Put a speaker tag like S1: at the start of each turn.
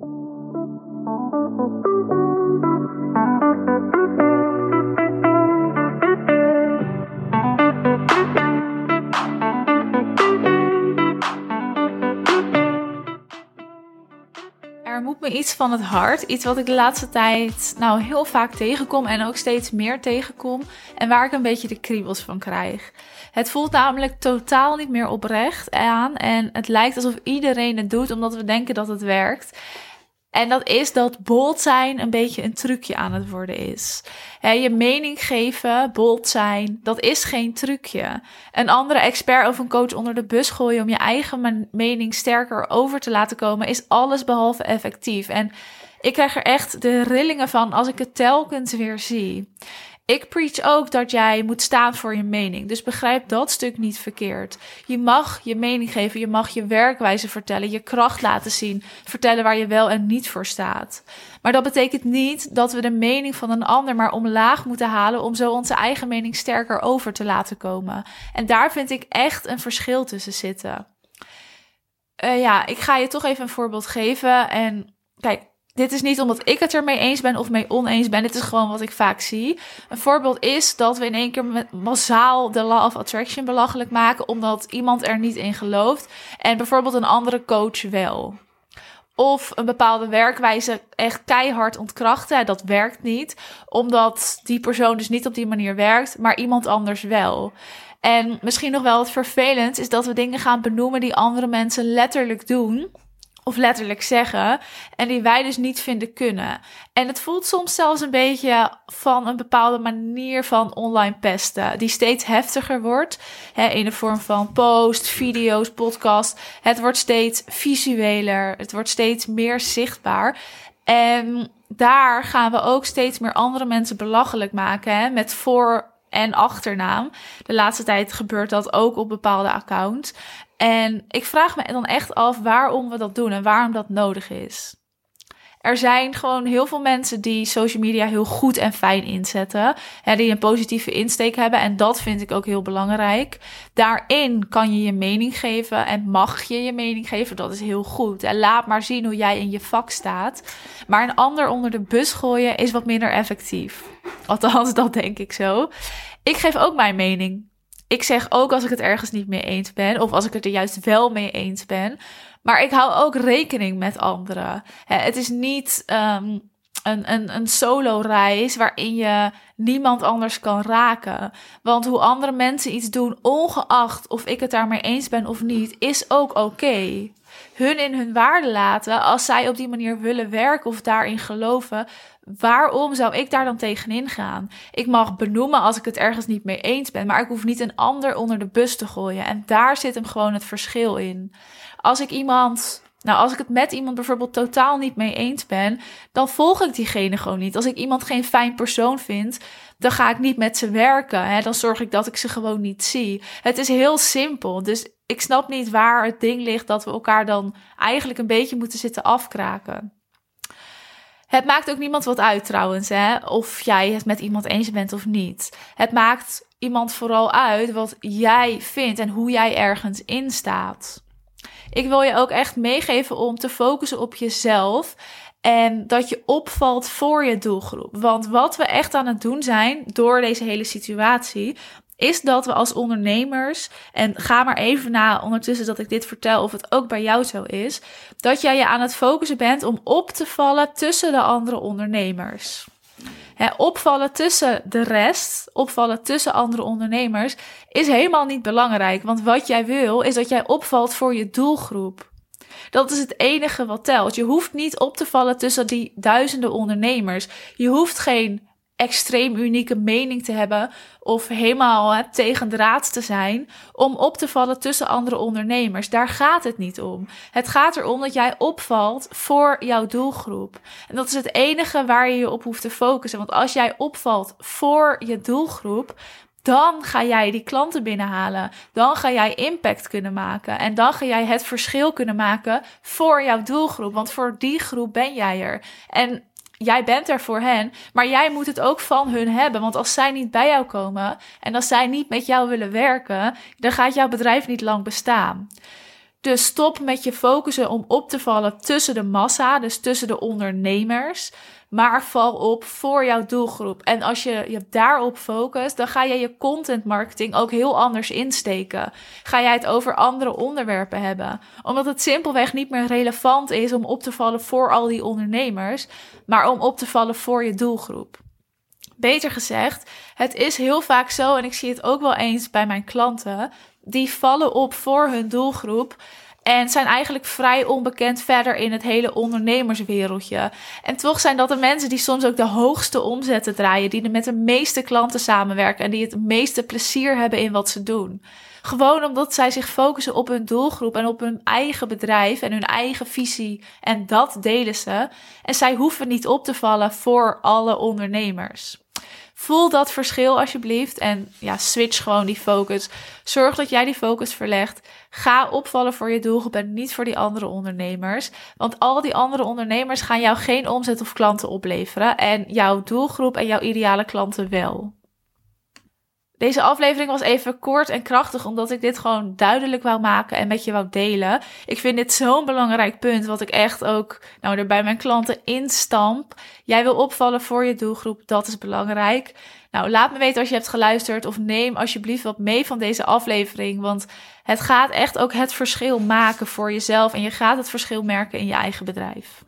S1: Bye. Iets van het hart. Iets wat ik de laatste tijd nou heel vaak tegenkom en ook steeds meer tegenkom. En waar ik een beetje de kriebels van krijg. Het voelt namelijk totaal niet meer oprecht aan. En het lijkt alsof iedereen het doet omdat we denken dat het werkt. En dat is dat bold zijn een beetje een trucje aan het worden is. je mening geven, bold zijn, dat is geen trucje. Een andere expert of een coach onder de bus gooien om je eigen mening sterker over te laten komen, is alles behalve effectief. En ik krijg er echt de rillingen van als ik het telkens weer zie. Ik preach ook dat jij moet staan voor je mening. Dus begrijp dat stuk niet verkeerd. Je mag je mening geven, je mag je werkwijze vertellen, je kracht laten zien, vertellen waar je wel en niet voor staat. Maar dat betekent niet dat we de mening van een ander maar omlaag moeten halen om zo onze eigen mening sterker over te laten komen. En daar vind ik echt een verschil tussen zitten. Uh, ja, ik ga je toch even een voorbeeld geven. En kijk, dit is niet omdat ik het ermee eens ben of mee oneens ben. Dit is gewoon wat ik vaak zie. Een voorbeeld is dat we in één keer massaal de law of attraction belachelijk maken. Omdat iemand er niet in gelooft. En bijvoorbeeld een andere coach wel. Of een bepaalde werkwijze echt keihard ontkrachten. Dat werkt niet. Omdat die persoon dus niet op die manier werkt. Maar iemand anders wel. En misschien nog wel wat vervelend is dat we dingen gaan benoemen die andere mensen letterlijk doen of letterlijk zeggen. En die wij dus niet vinden kunnen. En het voelt soms zelfs een beetje van een bepaalde manier van online pesten. Die steeds heftiger wordt. Hè, in de vorm van post, video's, podcast. Het wordt steeds visueler. Het wordt steeds meer zichtbaar. En daar gaan we ook steeds meer andere mensen belachelijk maken. Hè, met voor en achternaam. De laatste tijd gebeurt dat ook op bepaalde accounts. En ik vraag me dan echt af waarom we dat doen en waarom dat nodig is. Er zijn gewoon heel veel mensen die social media heel goed en fijn inzetten. Hè, die een positieve insteek hebben. En dat vind ik ook heel belangrijk. Daarin kan je je mening geven en mag je je mening geven. Dat is heel goed. En laat maar zien hoe jij in je vak staat. Maar een ander onder de bus gooien is wat minder effectief. Althans, dat denk ik zo. Ik geef ook mijn mening. Ik zeg ook als ik het ergens niet mee eens ben, of als ik het er juist wel mee eens ben. Maar ik hou ook rekening met anderen. Het is niet um, een, een, een solo-reis waarin je niemand anders kan raken. Want hoe andere mensen iets doen, ongeacht of ik het daarmee eens ben of niet, is ook oké. Hun in hun waarde laten, als zij op die manier willen werken of daarin geloven, waarom zou ik daar dan tegenin gaan? Ik mag benoemen als ik het ergens niet mee eens ben, maar ik hoef niet een ander onder de bus te gooien. En daar zit hem gewoon het verschil in. Als ik iemand nou, als ik het met iemand bijvoorbeeld totaal niet mee eens ben, dan volg ik diegene gewoon niet. Als ik iemand geen fijn persoon vind, dan ga ik niet met ze werken. Hè? Dan zorg ik dat ik ze gewoon niet zie. Het is heel simpel. Dus ik snap niet waar het ding ligt dat we elkaar dan eigenlijk een beetje moeten zitten afkraken. Het maakt ook niemand wat uit trouwens, hè? of jij het met iemand eens bent of niet. Het maakt iemand vooral uit wat jij vindt en hoe jij ergens in staat. Ik wil je ook echt meegeven om te focussen op jezelf. En dat je opvalt voor je doelgroep. Want wat we echt aan het doen zijn door deze hele situatie, is dat we als ondernemers, en ga maar even na ondertussen dat ik dit vertel of het ook bij jou zo is, dat jij je aan het focussen bent om op te vallen tussen de andere ondernemers. opvallen tussen de rest, opvallen tussen andere ondernemers, is helemaal niet belangrijk. Want wat jij wil, is dat jij opvalt voor je doelgroep. Dat is het enige wat telt. Je hoeft niet op te vallen tussen die duizenden ondernemers. Je hoeft geen extreem unieke mening te hebben of helemaal tegen draad te zijn om op te vallen tussen andere ondernemers. Daar gaat het niet om. Het gaat erom dat jij opvalt voor jouw doelgroep. En dat is het enige waar je je op hoeft te focussen. Want als jij opvalt voor je doelgroep, dan ga jij die klanten binnenhalen. Dan ga jij impact kunnen maken. En dan ga jij het verschil kunnen maken voor jouw doelgroep. Want voor die groep ben jij er. En jij bent er voor hen, maar jij moet het ook van hun hebben. Want als zij niet bij jou komen en als zij niet met jou willen werken, dan gaat jouw bedrijf niet lang bestaan. Dus stop met je focussen om op te vallen tussen de massa, dus tussen de ondernemers. Maar val op voor jouw doelgroep. En als je je daarop focust, dan ga je je content marketing ook heel anders insteken. Ga jij het over andere onderwerpen hebben. Omdat het simpelweg niet meer relevant is om op te vallen voor al die ondernemers, maar om op te vallen voor je doelgroep. Beter gezegd, het is heel vaak zo, en ik zie het ook wel eens bij mijn klanten, die vallen op voor hun doelgroep. En zijn eigenlijk vrij onbekend verder in het hele ondernemerswereldje. En toch zijn dat de mensen die soms ook de hoogste omzetten draaien. Die met de meeste klanten samenwerken. En die het meeste plezier hebben in wat ze doen. Gewoon omdat zij zich focussen op hun doelgroep en op hun eigen bedrijf en hun eigen visie. En dat delen ze. En zij hoeven niet op te vallen voor alle ondernemers. Voel dat verschil alsjeblieft en ja, switch gewoon die focus. Zorg dat jij die focus verlegt. Ga opvallen voor je doelgroep en niet voor die andere ondernemers. Want al die andere ondernemers gaan jou geen omzet of klanten opleveren en jouw doelgroep en jouw ideale klanten wel. Deze aflevering was even kort en krachtig, omdat ik dit gewoon duidelijk wou maken en met je wou delen. Ik vind dit zo'n belangrijk punt, wat ik echt ook nou, er bij mijn klanten instamp. Jij wil opvallen voor je doelgroep, dat is belangrijk. Nou, laat me weten als je hebt geluisterd of neem alsjeblieft wat mee van deze aflevering, want het gaat echt ook het verschil maken voor jezelf en je gaat het verschil merken in je eigen bedrijf.